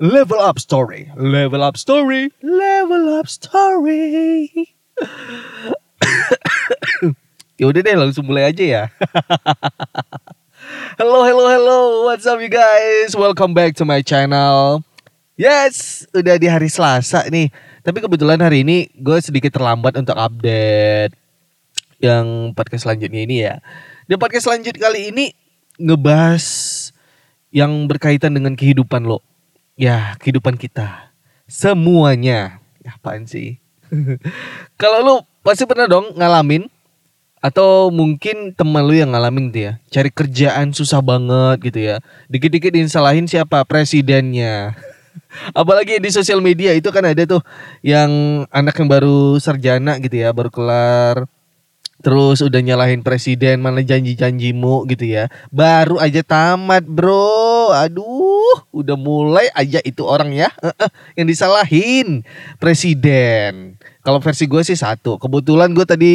Level Up Story, Level Up Story, Level Up Story. ya udah deh langsung mulai aja ya. hello, hello, hello. What's up you guys? Welcome back to my channel. Yes, udah di hari Selasa nih. Tapi kebetulan hari ini gue sedikit terlambat untuk update yang podcast selanjutnya ini ya. Di podcast selanjut kali ini ngebahas yang berkaitan dengan kehidupan lo ya kehidupan kita. Semuanya. Ya, apaan sih? Kalau lu pasti pernah dong ngalamin atau mungkin teman lu yang ngalamin gitu ya cari kerjaan susah banget gitu ya. Dikit-dikit disalahin siapa? Presidennya. Apalagi di sosial media itu kan ada tuh yang anak yang baru sarjana gitu ya baru kelar. Terus udah nyalahin presiden mana janji-janjimu gitu ya. Baru aja tamat bro. Aduh udah mulai aja itu orang ya. yang disalahin presiden. Kalau versi gue sih satu. Kebetulan gue tadi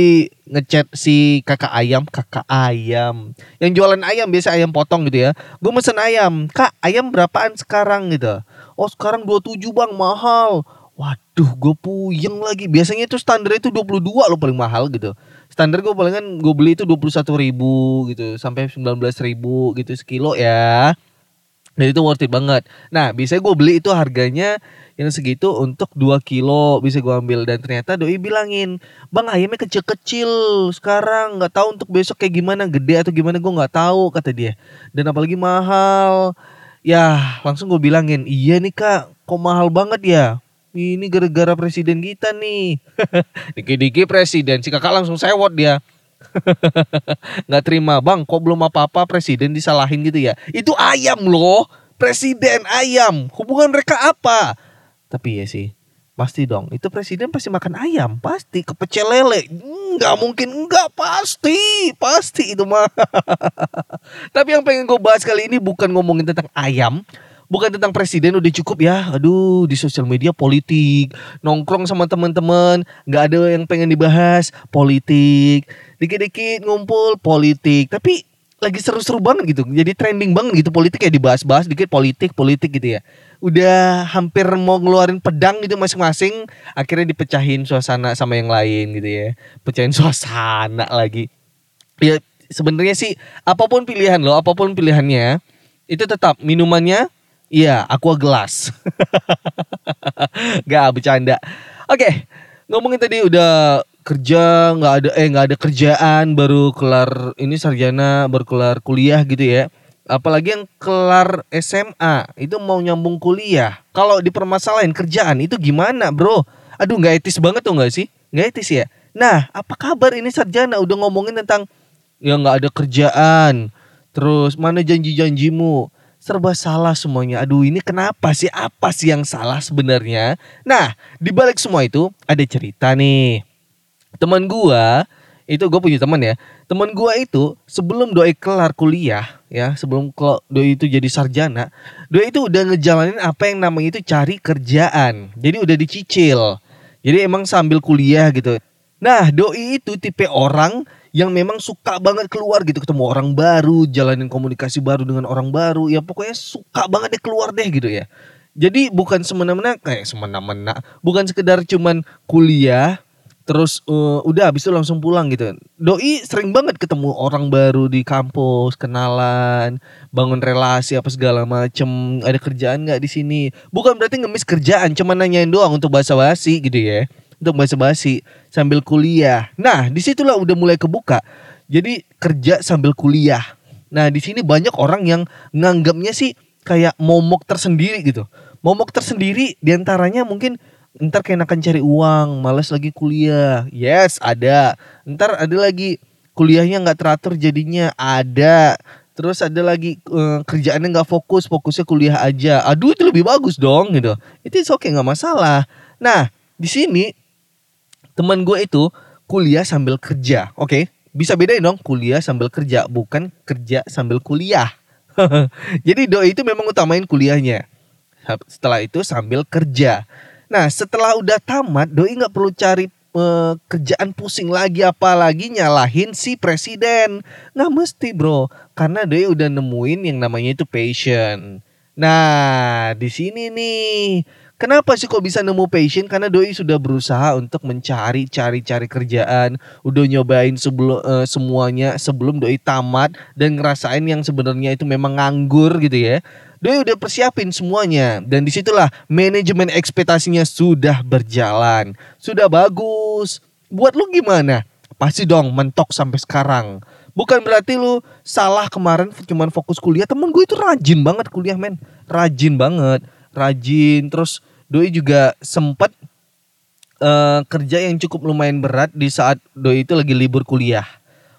ngechat si kakak ayam. Kakak ayam. Yang jualan ayam biasa ayam potong gitu ya. Gue mesen ayam. Kak ayam berapaan sekarang gitu. Oh sekarang 27 bang mahal. Waduh gue puyeng lagi. Biasanya itu standar itu 22 loh paling mahal gitu standar gue palingan gue beli itu dua puluh satu ribu gitu sampai sembilan belas ribu gitu sekilo ya dan itu worth it banget. Nah bisa gue beli itu harganya yang segitu untuk 2 kilo bisa gue ambil. Dan ternyata doi bilangin bang ayamnya kecil-kecil. Sekarang nggak tahu untuk besok kayak gimana gede atau gimana gue nggak tahu kata dia. Dan apalagi mahal. Ya langsung gue bilangin iya nih kak. Kok mahal banget ya? Ini gara-gara presiden kita nih. Dikit-dikit presiden, si kakak langsung sewot dia. Nggak terima, bang kok belum apa-apa presiden disalahin gitu ya. Itu ayam loh, presiden ayam. Hubungan mereka apa? Tapi ya sih, pasti dong. Itu presiden pasti makan ayam, pasti kepecel lele. Nggak mungkin, nggak pasti, pasti itu mah. Tapi yang pengen gue bahas kali ini bukan ngomongin tentang ayam, bukan tentang presiden udah cukup ya. Aduh, di sosial media politik, nongkrong sama teman-teman, nggak ada yang pengen dibahas politik. Dikit-dikit ngumpul politik, tapi lagi seru-seru banget gitu. Jadi trending banget gitu politik ya dibahas-bahas dikit politik, politik gitu ya. Udah hampir mau ngeluarin pedang gitu masing-masing, akhirnya dipecahin suasana sama yang lain gitu ya. Pecahin suasana lagi. Ya sebenarnya sih apa pun pilihan lo, apa pun pilihannya, itu tetap minumannya Iya, aqua gelas. Gak bercanda. Oke, ngomongin tadi udah kerja nggak ada eh nggak ada kerjaan baru kelar ini sarjana baru kelar kuliah gitu ya. Apalagi yang kelar SMA itu mau nyambung kuliah. Kalau dipermasalahin kerjaan itu gimana bro? Aduh nggak etis banget tuh nggak sih? Nggak etis ya? Nah apa kabar ini sarjana? Udah ngomongin tentang ya nggak ada kerjaan. Terus mana janji-janjimu serba salah semuanya. Aduh ini kenapa sih? Apa sih yang salah sebenarnya? Nah di balik semua itu ada cerita nih. Teman gua itu gue punya teman ya. Teman gua itu sebelum doi kelar kuliah ya, sebelum doi itu jadi sarjana, doi itu udah ngejalanin apa yang namanya itu cari kerjaan. Jadi udah dicicil. Jadi emang sambil kuliah gitu. Nah, doi itu tipe orang yang memang suka banget keluar gitu ketemu orang baru, jalanin komunikasi baru dengan orang baru, ya pokoknya suka banget deh keluar deh gitu ya. Jadi bukan semena-mena kayak semena-mena, bukan sekedar cuman kuliah terus uh, udah habis itu langsung pulang gitu. Doi sering banget ketemu orang baru di kampus, kenalan, bangun relasi apa segala macem. Ada kerjaan nggak di sini? Bukan berarti ngemis kerjaan, cuma nanyain doang untuk bahasa basi gitu ya untuk basa-basi sambil kuliah. Nah, di situlah udah mulai kebuka. Jadi kerja sambil kuliah. Nah, di sini banyak orang yang nganggapnya sih kayak momok tersendiri gitu. Momok tersendiri di antaranya mungkin ntar kayak akan cari uang, males lagi kuliah. Yes, ada. Ntar ada lagi kuliahnya nggak teratur jadinya ada. Terus ada lagi uh, kerjaannya nggak fokus, fokusnya kuliah aja. Aduh itu lebih bagus dong gitu. Itu oke okay nggak masalah. Nah di sini teman gue itu kuliah sambil kerja. Oke, okay? bisa bedain dong kuliah sambil kerja, bukan kerja sambil kuliah. Jadi doi itu memang utamain kuliahnya. Setelah itu sambil kerja. Nah, setelah udah tamat, doi nggak perlu cari uh, kerjaan pusing lagi apalagi nyalahin si presiden. Nggak mesti, Bro. Karena doi udah nemuin yang namanya itu passion. Nah, di sini nih Kenapa sih kok bisa nemu passion? Karena doi sudah berusaha untuk mencari cari-cari kerjaan, udah nyobain sebelum uh, semuanya sebelum doi tamat dan ngerasain yang sebenarnya itu memang nganggur gitu ya. Doi udah persiapin semuanya dan di situlah manajemen ekspektasinya sudah berjalan, sudah bagus. Buat lu gimana? Pasti dong mentok sampai sekarang. Bukan berarti lu salah kemarin cuman fokus kuliah. Temen gue itu rajin banget kuliah men, rajin banget rajin. Terus doi juga sempat uh, kerja yang cukup lumayan berat di saat doi itu lagi libur kuliah.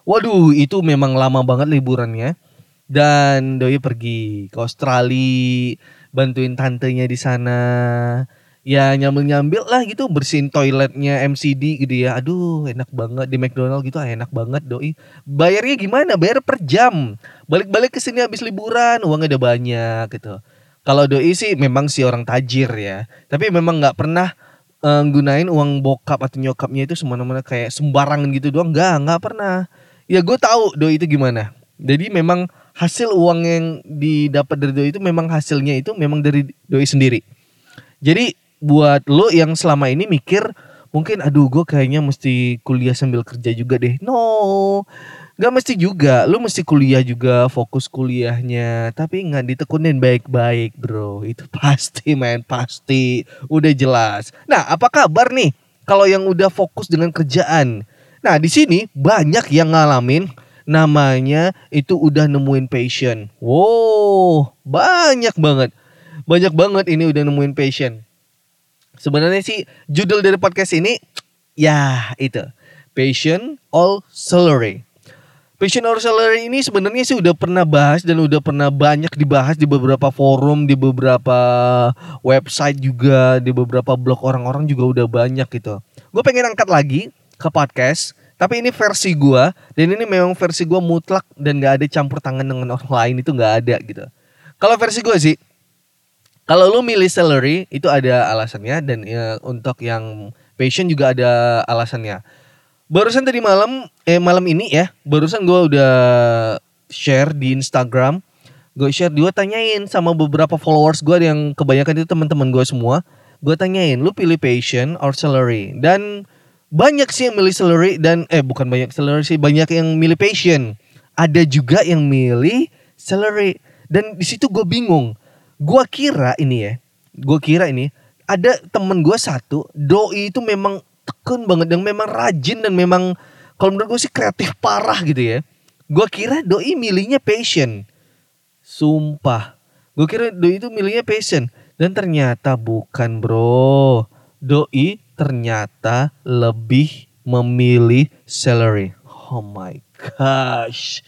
Waduh itu memang lama banget liburannya. Dan doi pergi ke Australia bantuin tantenya di sana. Ya nyambil nyambil lah gitu bersihin toiletnya MCD gitu ya. Aduh enak banget di McDonald gitu ah, enak banget doi. Bayarnya gimana? Bayar per jam. Balik balik ke sini habis liburan uangnya udah banyak gitu kalau doi sih memang si orang tajir ya, tapi memang nggak pernah uh, gunain uang bokap atau nyokapnya itu semena-mena kayak sembarangan gitu doang. Nggak, nggak pernah. Ya gue tahu doi itu gimana. Jadi memang hasil uang yang didapat dari doi itu memang hasilnya itu memang dari doi sendiri. Jadi buat lo yang selama ini mikir mungkin aduh gue kayaknya mesti kuliah sambil kerja juga deh. No, Gak mesti juga, lu mesti kuliah juga, fokus kuliahnya. Tapi nggak ditekunin baik-baik bro, itu pasti main pasti, udah jelas. Nah apa kabar nih kalau yang udah fokus dengan kerjaan? Nah di sini banyak yang ngalamin namanya itu udah nemuin passion. Wow, banyak banget. Banyak banget ini udah nemuin passion. Sebenarnya sih judul dari podcast ini ya itu. Passion all salary. Passion or salary ini sebenarnya sih udah pernah bahas dan udah pernah banyak dibahas di beberapa forum, di beberapa website juga, di beberapa blog orang-orang juga udah banyak gitu. Gue pengen angkat lagi ke podcast, tapi ini versi gue dan ini memang versi gue mutlak dan gak ada campur tangan dengan orang lain itu gak ada gitu. Kalau versi gue sih, kalau lu milih salary itu ada alasannya dan ya, untuk yang passion juga ada alasannya barusan tadi malam eh malam ini ya barusan gue udah share di Instagram. Gue share gue tanyain sama beberapa followers gue yang kebanyakan itu teman-teman gue semua. Gue tanyain lu pilih passion or salary? Dan banyak sih yang milih salary dan eh bukan banyak salary sih banyak yang milih passion. Ada juga yang milih salary. Dan di situ gue bingung. Gue kira ini ya gue kira ini ada temen gue satu doi itu memang tekun banget yang memang rajin dan memang kalau menurut gue sih kreatif parah gitu ya. Gue kira doi milihnya passion. Sumpah. Gue kira doi itu milihnya passion. Dan ternyata bukan bro. Doi ternyata lebih memilih salary. Oh my gosh.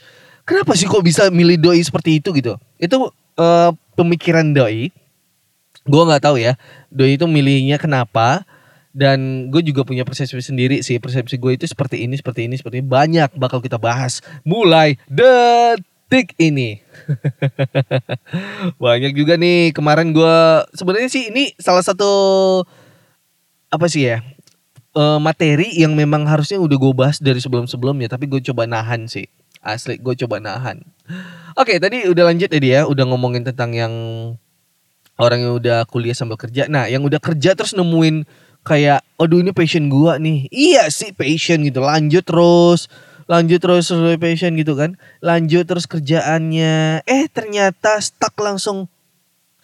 Kenapa sih kok bisa milih doi seperti itu gitu? Itu uh, pemikiran doi. Gue nggak tahu ya. Doi itu milihnya kenapa dan gue juga punya persepsi sendiri sih. Persepsi gue itu seperti ini seperti ini seperti ini. Banyak bakal kita bahas mulai detik ini. Banyak juga nih. Kemarin gue sebenarnya sih ini salah satu apa sih ya uh, materi yang memang harusnya udah gue bahas dari sebelum sebelumnya tapi gue coba nahan sih. Asli gue coba nahan. Oke tadi udah lanjut ya dia. Udah ngomongin tentang yang orang yang udah kuliah sambil kerja. Nah yang udah kerja terus nemuin kayak aduh ini passion gua nih. Iya sih passion gitu. Lanjut terus lanjut terus sesuai passion gitu kan. Lanjut terus kerjaannya. Eh ternyata stuck langsung.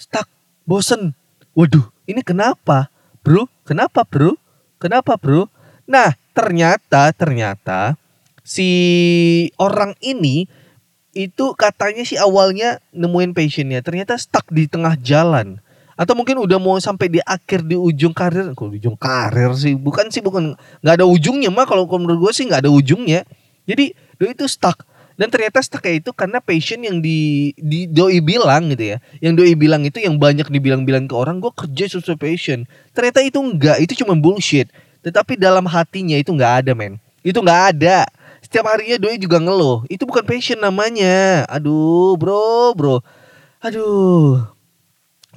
Stuck bosen. Waduh ini kenapa bro? Kenapa bro? Kenapa bro? Nah ternyata ternyata si orang ini itu katanya sih awalnya nemuin passionnya. Ternyata stuck di tengah jalan atau mungkin udah mau sampai di akhir di ujung karir. Kalau di ujung karir sih? Bukan sih bukan. Nggak ada ujungnya mah. Kalau menurut gue sih nggak ada ujungnya. Jadi doi itu stuck. Dan ternyata stuck itu karena passion yang di, di doi bilang gitu ya. Yang doi bilang itu yang banyak dibilang-bilang ke orang gue kerja sesuai passion. Ternyata itu enggak itu cuma bullshit. Tetapi dalam hatinya itu nggak ada men. Itu nggak ada. Setiap harinya doi juga ngeluh. Itu bukan passion namanya. Aduh bro bro. Aduh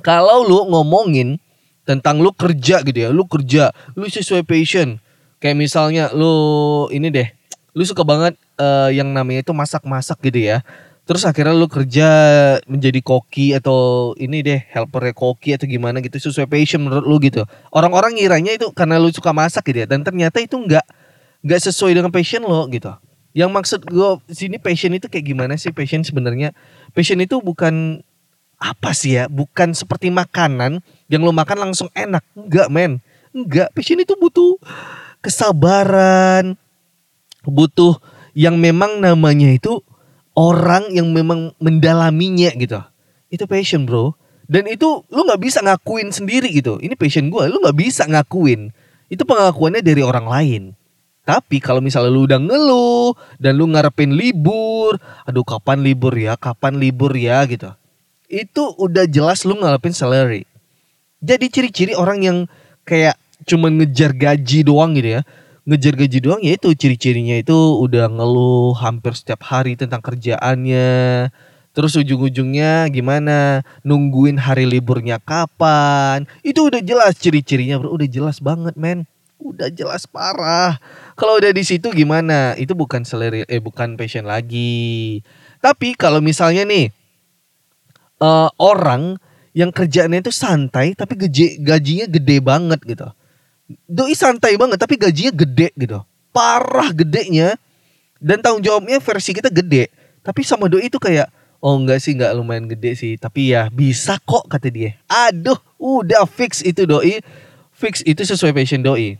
kalau lu ngomongin tentang lu kerja gitu ya, lu kerja, lu sesuai passion. Kayak misalnya lu ini deh, lu suka banget uh, yang namanya itu masak-masak gitu ya. Terus akhirnya lu kerja menjadi koki atau ini deh helper koki atau gimana gitu sesuai passion menurut lu gitu. Orang-orang ngiranya itu karena lu suka masak gitu ya dan ternyata itu enggak enggak sesuai dengan passion lo gitu. Yang maksud gue sini passion itu kayak gimana sih passion sebenarnya? Passion itu bukan apa sih ya? Bukan seperti makanan yang lo makan langsung enak. Enggak, men. Enggak, passion itu butuh kesabaran, butuh yang memang namanya itu orang yang memang mendalaminya gitu. Itu passion bro. Dan itu lu nggak bisa ngakuin sendiri gitu. Ini passion gue, lu nggak bisa ngakuin. Itu pengakuannya dari orang lain. Tapi kalau misalnya lu udah ngeluh dan lu ngarepin libur, aduh kapan libur ya, kapan libur ya gitu. Itu udah jelas lu ngarepin salary. Jadi ciri-ciri orang yang kayak cuman ngejar gaji doang gitu ya ngejar gaji doang ya itu ciri-cirinya itu udah ngeluh hampir setiap hari tentang kerjaannya. Terus ujung-ujungnya gimana? Nungguin hari liburnya kapan? Itu udah jelas ciri-cirinya, Bro. Udah jelas banget, men. Udah jelas parah. Kalau udah di situ gimana? Itu bukan selera eh bukan passion lagi. Tapi kalau misalnya nih uh, orang yang kerjaannya itu santai tapi gaji gajinya gede banget gitu. Doi santai banget tapi gajinya gede gitu. Parah gedenya. Dan tanggung jawabnya versi kita gede. Tapi sama doi itu kayak oh enggak sih enggak lumayan gede sih. Tapi ya bisa kok kata dia. Aduh udah fix itu doi. Fix itu sesuai passion doi.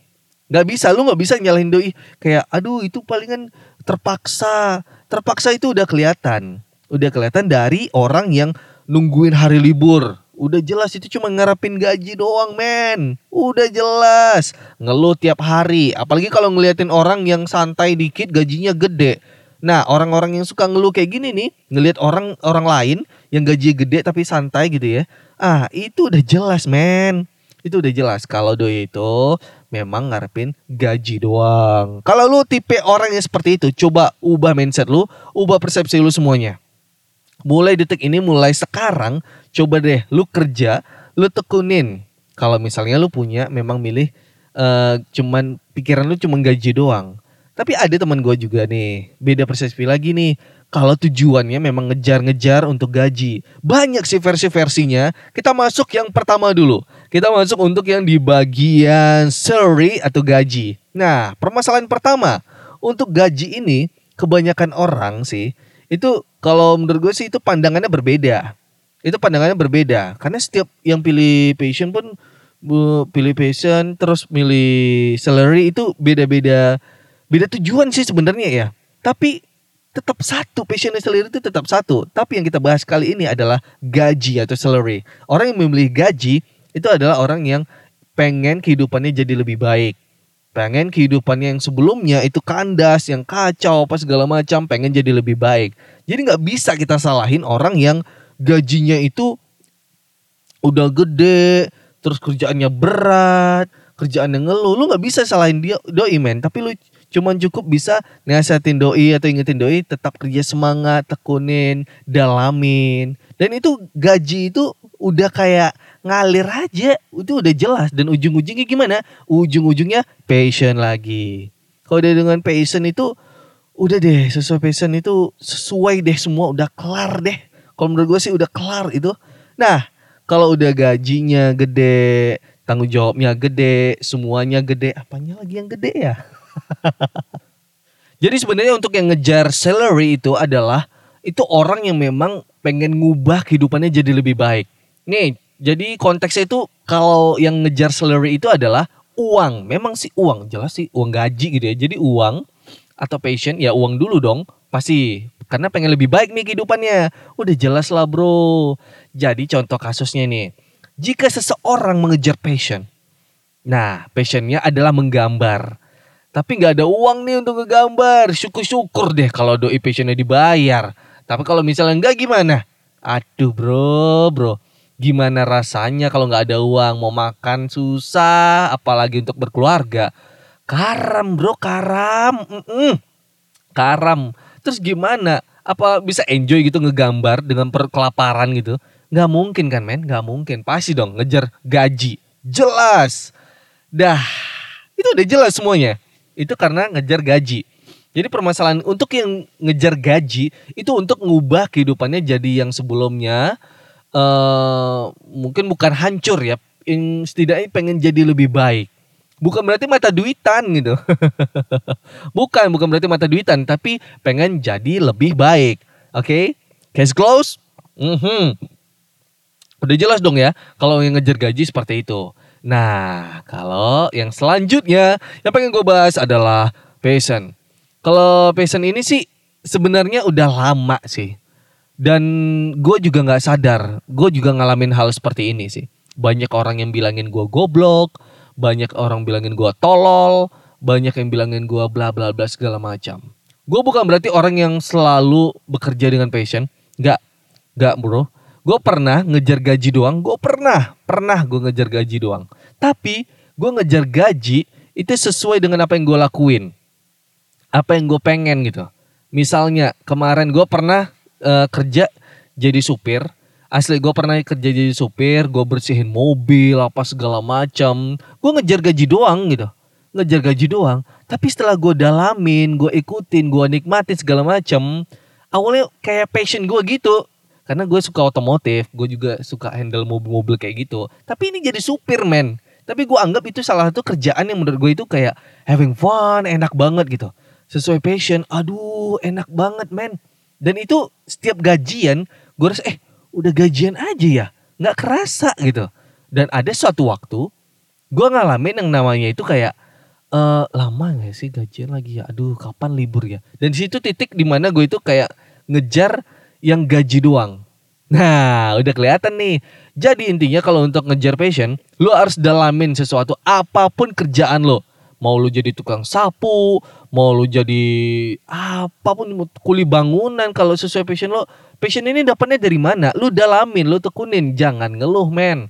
Nggak bisa lu nggak bisa nyalahin doi. Kayak aduh itu palingan terpaksa. Terpaksa itu udah kelihatan. Udah kelihatan dari orang yang nungguin hari libur. Udah jelas itu cuma ngarepin gaji doang men. Udah jelas. Ngeluh tiap hari. Apalagi kalau ngeliatin orang yang santai dikit gajinya gede. Nah orang-orang yang suka ngeluh kayak gini nih Ngeliat orang orang lain yang gaji gede tapi santai gitu ya. Ah itu udah jelas men. Itu udah jelas. Kalau doi itu memang ngarepin gaji doang. Kalau lu tipe orang yang seperti itu Coba ubah mindset lu Ubah persepsi lu semuanya mulai detik ini mulai sekarang coba deh lu kerja lu tekunin. Kalau misalnya lu punya memang milih uh, cuman pikiran lu cuma gaji doang. Tapi ada teman gue juga nih beda persepsi lagi nih. Kalau tujuannya memang ngejar-ngejar untuk gaji. Banyak sih versi-versinya. Kita masuk yang pertama dulu. Kita masuk untuk yang di bagian salary atau gaji. Nah permasalahan pertama. Untuk gaji ini kebanyakan orang sih itu kalau menurut gue sih itu pandangannya berbeda. Itu pandangannya berbeda karena setiap yang pilih passion pun pilih passion terus milih salary itu beda-beda beda tujuan sih sebenarnya ya. Tapi tetap satu passion dan salary itu tetap satu. Tapi yang kita bahas kali ini adalah gaji atau salary. Orang yang memilih gaji itu adalah orang yang pengen kehidupannya jadi lebih baik pengen kehidupannya yang sebelumnya itu kandas, yang kacau, apa segala macam, pengen jadi lebih baik. Jadi nggak bisa kita salahin orang yang gajinya itu udah gede, terus kerjaannya berat, kerjaannya ngeluh. Lu nggak bisa salahin dia doi men, tapi lu cuman cukup bisa nasihatin doi atau ingetin doi tetap kerja semangat, tekunin, dalamin. Dan itu gaji itu udah kayak ngalir aja. Itu udah jelas. Dan ujung-ujungnya gimana? Ujung-ujungnya passion lagi. Kalau udah dengan passion itu udah deh sesuai passion itu sesuai deh semua udah kelar deh. Kalau menurut gue sih udah kelar itu. Nah kalau udah gajinya gede tanggung jawabnya gede semuanya gede apanya lagi yang gede ya? Jadi sebenarnya untuk yang ngejar salary itu adalah itu orang yang memang pengen ngubah kehidupannya jadi lebih baik. Nih, jadi konteksnya itu kalau yang ngejar salary itu adalah uang. Memang sih uang, jelas sih uang gaji gitu ya. Jadi uang atau passion ya uang dulu dong. Pasti karena pengen lebih baik nih kehidupannya. Udah jelas lah bro. Jadi contoh kasusnya nih. Jika seseorang mengejar passion. Nah passionnya adalah menggambar. Tapi nggak ada uang nih untuk ngegambar. Syukur-syukur deh kalau doi passionnya dibayar. Tapi kalau misalnya enggak gimana? Aduh bro, bro gimana rasanya kalau nggak ada uang mau makan susah apalagi untuk berkeluarga. Karam bro karam mm -mm. karam. Terus gimana? Apa bisa enjoy gitu ngegambar dengan perkelaparan gitu? Nggak mungkin kan men? Nggak mungkin. Pasti dong ngejar gaji. Jelas. Dah itu udah jelas semuanya. Itu karena ngejar gaji. Jadi permasalahan untuk yang ngejar gaji itu untuk ngubah kehidupannya jadi yang sebelumnya eh mungkin bukan hancur ya, yang setidaknya pengen jadi lebih baik. Bukan berarti mata duitan gitu. bukan, bukan berarti mata duitan, tapi pengen jadi lebih baik. Oke? Okay? Case close? Mhm. Udah jelas dong ya kalau yang ngejar gaji seperti itu. Nah, kalau yang selanjutnya yang pengen gue bahas adalah passion. Kalau passion ini sih sebenarnya udah lama sih. Dan gue juga nggak sadar, gue juga ngalamin hal seperti ini sih. Banyak orang yang bilangin gue goblok, banyak orang bilangin gue tolol, banyak yang bilangin gue bla bla bla segala macam. Gue bukan berarti orang yang selalu bekerja dengan passion, nggak, nggak bro. Gue pernah ngejar gaji doang, gue pernah, pernah gue ngejar gaji doang. Tapi gue ngejar gaji itu sesuai dengan apa yang gue lakuin, apa yang gue pengen gitu. Misalnya kemarin gue pernah uh, kerja jadi supir, Asli gue pernah kerja jadi supir, gue bersihin mobil apa segala macam. Gue ngejar gaji doang gitu, ngejar gaji doang. Tapi setelah gue dalamin, gue ikutin, gue nikmatin segala macam. Awalnya kayak passion gue gitu, karena gue suka otomotif, gue juga suka handle mobil-mobil kayak gitu. Tapi ini jadi supir men. Tapi gue anggap itu salah satu kerjaan yang menurut gue itu kayak having fun, enak banget gitu. Sesuai passion, aduh enak banget men. Dan itu setiap gajian gue rasa eh udah gajian aja ya nggak kerasa gitu. Dan ada suatu waktu gue ngalamin yang namanya itu kayak e, lama gak sih gajian lagi ya? Aduh kapan libur ya? Dan situ titik di mana gue itu kayak ngejar yang gaji doang. Nah udah kelihatan nih. Jadi intinya kalau untuk ngejar passion lo harus dalamin sesuatu apa pun kerjaan lo mau lu jadi tukang sapu, mau lu jadi apa pun kuli bangunan kalau sesuai passion lo. Passion ini dapatnya dari mana? Lu dalamin, lu tekunin, jangan ngeluh, men.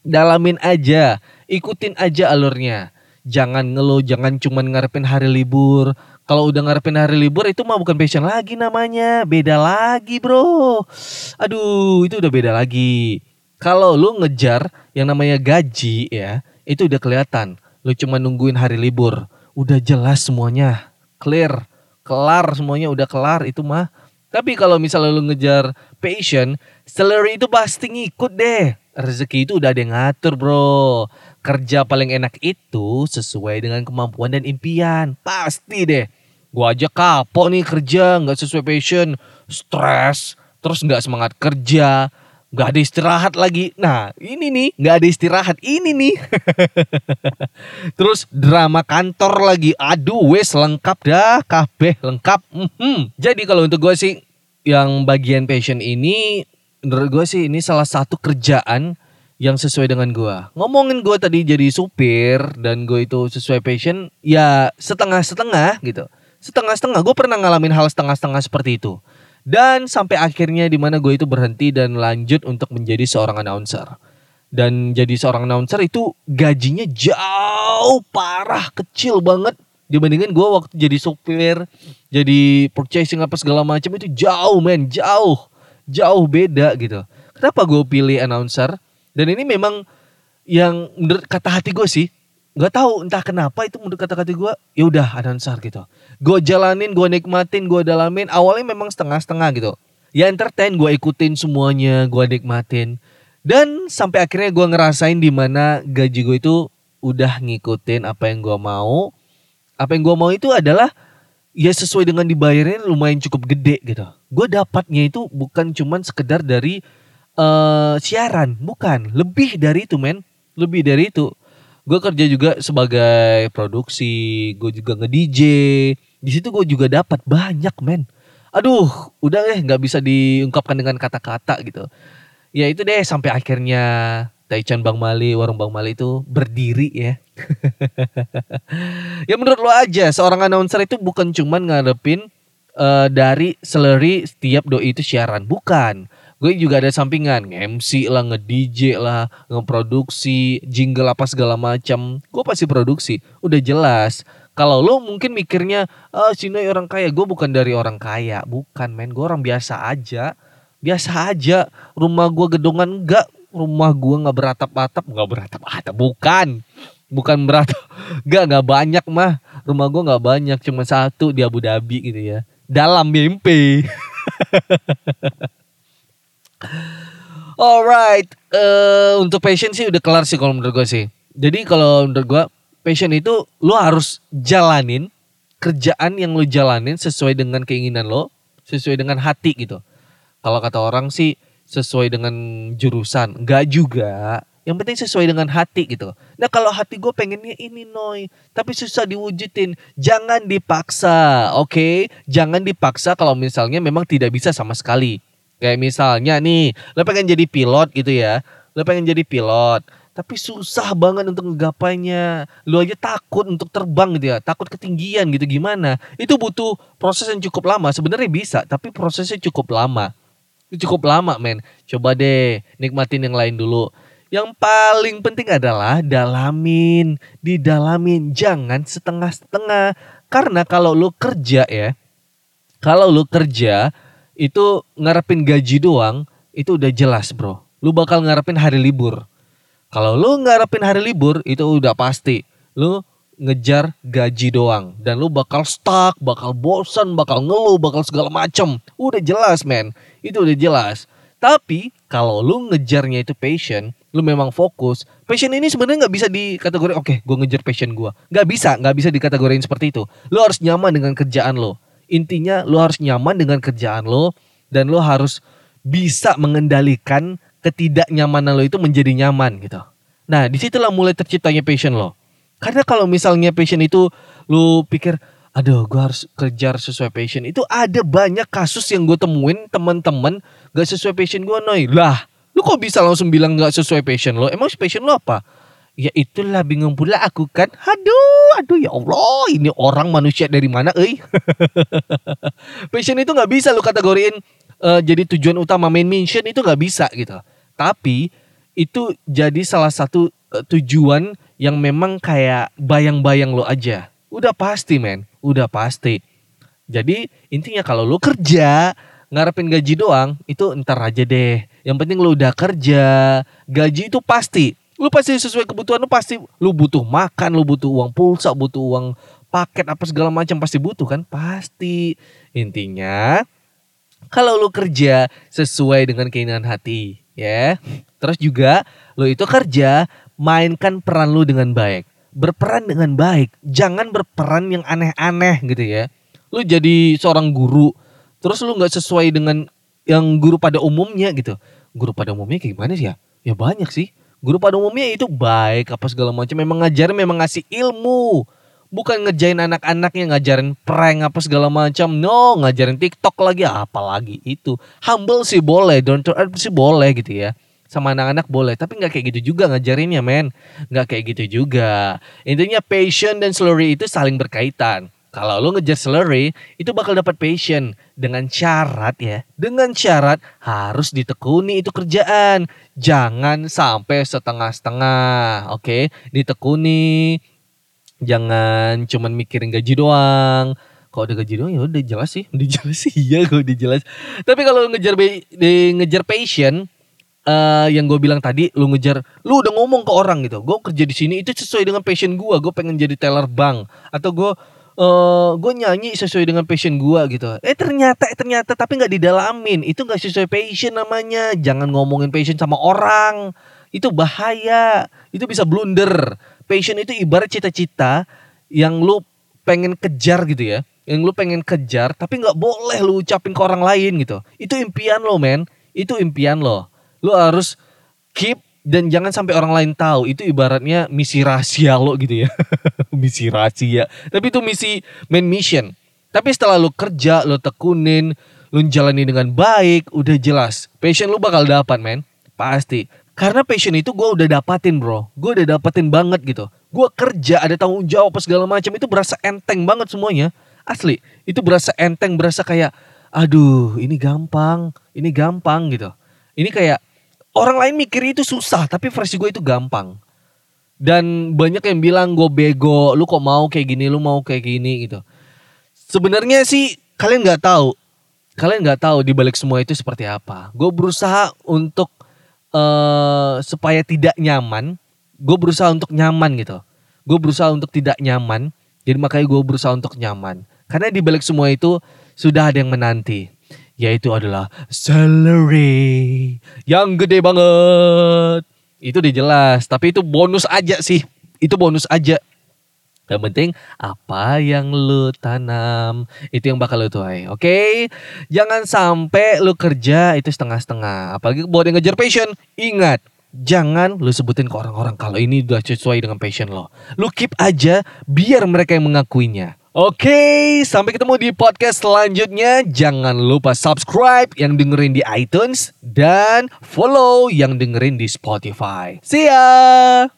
Dalamin aja, ikutin aja alurnya. Jangan ngeluh, jangan cuman ngarepin hari libur. Kalau udah ngarepin hari libur itu mah bukan passion lagi namanya, beda lagi, Bro. Aduh, itu udah beda lagi. Kalau lu ngejar yang namanya gaji ya, itu udah kelihatan Lu cuma nungguin hari libur. Udah jelas semuanya. Clear. Kelar semuanya udah kelar itu mah. Tapi kalau misalnya lu ngejar passion, salary itu pasti ngikut deh. Rezeki itu udah ada yang ngatur bro. Kerja paling enak itu sesuai dengan kemampuan dan impian. Pasti deh. Gua aja kapok nih kerja nggak sesuai passion. Stres. Terus nggak semangat kerja nggak ada istirahat lagi. Nah ini nih nggak ada istirahat ini nih. Terus drama kantor lagi. Aduh wes lengkap dah kabeh lengkap. Mm-hmm. Jadi kalau untuk gue sih yang bagian passion ini menurut gue sih ini salah satu kerjaan yang sesuai dengan gue. Ngomongin gue tadi jadi supir dan gue itu sesuai passion ya setengah-setengah gitu. Setengah-setengah gue pernah ngalamin hal setengah-setengah seperti itu. Dan sampai akhirnya di mana gue itu berhenti dan lanjut untuk menjadi seorang announcer. Dan jadi seorang announcer itu gajinya jauh parah kecil banget dibandingin gue waktu jadi supir, jadi purchasing apa segala macam itu jauh men, jauh, jauh beda gitu. Kenapa gue pilih announcer? Dan ini memang yang menurut kata hati gue sih nggak tahu entah kenapa itu menurut kata-kata gue ya udah announcer gitu. Gue jalanin gue nikmatin gue dalamin. Awalnya memang setengah-setengah gitu. Ya entertain gue ikutin semuanya gue nikmatin. Dan sampai akhirnya gue ngerasain di mana gaji gue itu udah ngikutin apa yang gue mau. Apa yang gue mau itu adalah ya sesuai dengan dibayarnya lumayan cukup gede gitu. Gue dapatnya itu bukan cuman sekedar dari uh, siaran. Bukan. Lebih dari itu men. Lebih dari itu gue kerja juga sebagai produksi gue juga nge DJ di situ gue juga dapat banyak men. Aduh udah deh nggak bisa diungkapkan dengan kata-kata gitu. Ya itu deh sampai akhirnya Taichan Bang Mali, warung Bang Mali itu berdiri ya. ya menurut lo aja, seorang announcer itu bukan cuman ngadepin uh, dari salary setiap doi itu siaran, bukan gue juga ada sampingan MC lah nge-DJ lah ngeproduksi jingle apa segala macam. Gue pasti produksi udah jelas. Kalau lo mungkin mikirnya ah oh, Cinoy orang kaya. Gue bukan dari orang kaya bukan men. Gue orang biasa aja biasa aja. Rumah gue gedongan enggak rumah gue nggak beratap-atap. Nggak beratap-atap bukan. Bukan beratap nggak nggak banyak mah. Rumah gue nggak banyak cuma satu di Abu Dhabi gitu ya. Dalam mimpi Alright, uh, untuk passion sih udah kelar sih kalau menurut gue sih. Jadi kalau menurut gue passion itu lo harus jalanin kerjaan yang lo jalanin sesuai dengan keinginan lo, sesuai dengan hati gitu. Kalau kata orang sih sesuai dengan jurusan, nggak juga. Yang penting sesuai dengan hati gitu. Nah kalau hati gue pengennya ini noy, tapi susah diwujudin. Jangan dipaksa, oke? Okay? Jangan dipaksa kalau misalnya memang tidak bisa sama sekali. Kayak misalnya nih, lo pengen jadi pilot gitu ya. Lo pengen jadi pilot, tapi susah banget untuk ngegapainya. Lo aja takut untuk terbang gitu ya, takut ketinggian gitu gimana? Itu butuh proses yang cukup lama. Sebenarnya bisa, tapi prosesnya cukup lama. Cukup lama, men. Coba deh nikmatin yang lain dulu. Yang paling penting adalah dalamin, didalamin, jangan setengah-setengah. Karena kalau lo kerja ya, kalau lo kerja itu ngarepin gaji doang itu udah jelas bro lu bakal ngarepin hari libur kalau lu ngarepin hari libur itu udah pasti lu ngejar gaji doang dan lu bakal stuck, bakal bosan, bakal ngeluh, bakal segala macem. Udah jelas men, itu udah jelas. Tapi kalau lu ngejarnya itu passion, lu memang fokus. Passion ini sebenarnya nggak bisa dikategori oke, okay, gue ngejar passion gue. Nggak bisa, nggak bisa dikategoriin seperti itu. Lu harus nyaman dengan kerjaan lo intinya lo harus nyaman dengan kerjaan lo dan lo harus bisa mengendalikan ketidaknyamanan lo itu menjadi nyaman gitu. Nah di situlah mulai terciptanya passion lo. Karena kalau misalnya passion itu lo pikir, aduh gue harus kejar sesuai passion. Itu ada banyak kasus yang gue temuin teman-teman gak sesuai passion gue noy. Lah lu kok bisa langsung bilang gak sesuai passion lo? Emang passion lo apa? Ya itulah bingung pula aku kan. Aduh, aduh ya Allah, ini orang manusia dari mana, eh? Passion itu nggak bisa lu kategoriin uh, jadi tujuan utama main mission itu nggak bisa gitu. Tapi itu jadi salah satu uh, tujuan yang memang kayak bayang-bayang lo aja. Udah pasti, men. Udah pasti. Jadi intinya kalau lu kerja ngarepin gaji doang itu ntar aja deh. Yang penting lu udah kerja, gaji itu pasti Lu pasti sesuai kebutuhan lu pasti lu butuh makan, lu butuh uang pulsa, butuh uang paket apa segala macam pasti butuh kan? Pasti. Intinya kalau lu kerja sesuai dengan keinginan hati, ya. Terus juga lu itu kerja mainkan peran lu dengan baik. Berperan dengan baik, jangan berperan yang aneh-aneh gitu ya. Lu jadi seorang guru, terus lu nggak sesuai dengan yang guru pada umumnya gitu. Guru pada umumnya kayak gimana sih ya? Ya banyak sih Guru pada umumnya itu baik apa segala macam. Memang ngajar memang ngasih ilmu. Bukan ngejain anak-anaknya ngajarin prank apa segala macam. No, ngajarin TikTok lagi apalagi itu. Humble sih boleh, don't to earth sih boleh gitu ya. Sama anak-anak boleh, tapi nggak kayak gitu juga ngajarinnya, men. Nggak kayak gitu juga. Intinya passion dan slurry itu saling berkaitan. Kalau lo ngejar salary itu bakal dapat passion dengan syarat ya. Dengan syarat harus ditekuni itu kerjaan. Jangan sampai setengah-setengah. Oke, okay? ditekuni. Jangan cuman mikirin gaji doang. Kalau udah gaji doang ya udah jelas sih, udah jelas sih iya kalau udah jelas. Tapi kalau ngejar ngejar passion uh, yang gue bilang tadi lu ngejar lu udah ngomong ke orang gitu gue kerja di sini itu sesuai dengan passion gue gue pengen jadi teller bank atau gue uh, eh, gue nyanyi sesuai dengan passion gue gitu. Eh ternyata eh, ternyata tapi nggak didalamin. Itu nggak sesuai passion namanya. Jangan ngomongin passion sama orang. Itu bahaya. Itu bisa blunder. Passion itu ibarat cita-cita yang lu pengen kejar gitu ya. Yang lu pengen kejar tapi nggak boleh lu ucapin ke orang lain gitu. Itu impian lo men. Itu impian lo. Lu harus keep dan jangan sampai orang lain tahu itu ibaratnya misi rahasia lo gitu ya. Misi rahasia. Tapi itu misi main mission. Tapi setelah lo kerja lo tekunin lo jalani dengan baik udah jelas passion lo bakal dapat men. Pasti. Karena passion itu gue udah dapatin bro. Gue udah dapatin banget gitu. Gue kerja ada tanggung jawab apa segala macam itu berasa enteng banget semuanya. Asli itu berasa enteng berasa kayak aduh ini gampang ini gampang gitu. Ini kayak orang lain mikir itu susah tapi versi gue itu gampang. Dan banyak yang bilang gue bego lu kok mau kayak gini lu mau kayak gini gitu. Sebenarnya sih kalian nggak tahu. Kalian nggak tahu di balik semua itu seperti apa. Gue berusaha untuk uh, supaya tidak nyaman gue berusaha untuk nyaman gitu. Gue berusaha untuk tidak nyaman Jadi makanya gue berusaha untuk nyaman. Karena di balik semua itu sudah ada yang menanti. Yaitu adalah salary yang gede banget. Itu udah jelas. Tapi itu bonus aja sih. Itu bonus aja. Yang penting apa yang lu tanam itu yang bakal lu tuai. Oke, okay? jangan sampai lu kerja itu setengah-setengah. Apalagi buat yang ngejar passion, ingat jangan lu sebutin ke orang-orang kalau ini udah sesuai dengan passion lo. Lu keep aja biar mereka yang mengakuinya. Oke, sampai ketemu di podcast selanjutnya. Jangan lupa subscribe yang dengerin di iTunes dan follow yang dengerin di Spotify. See ya!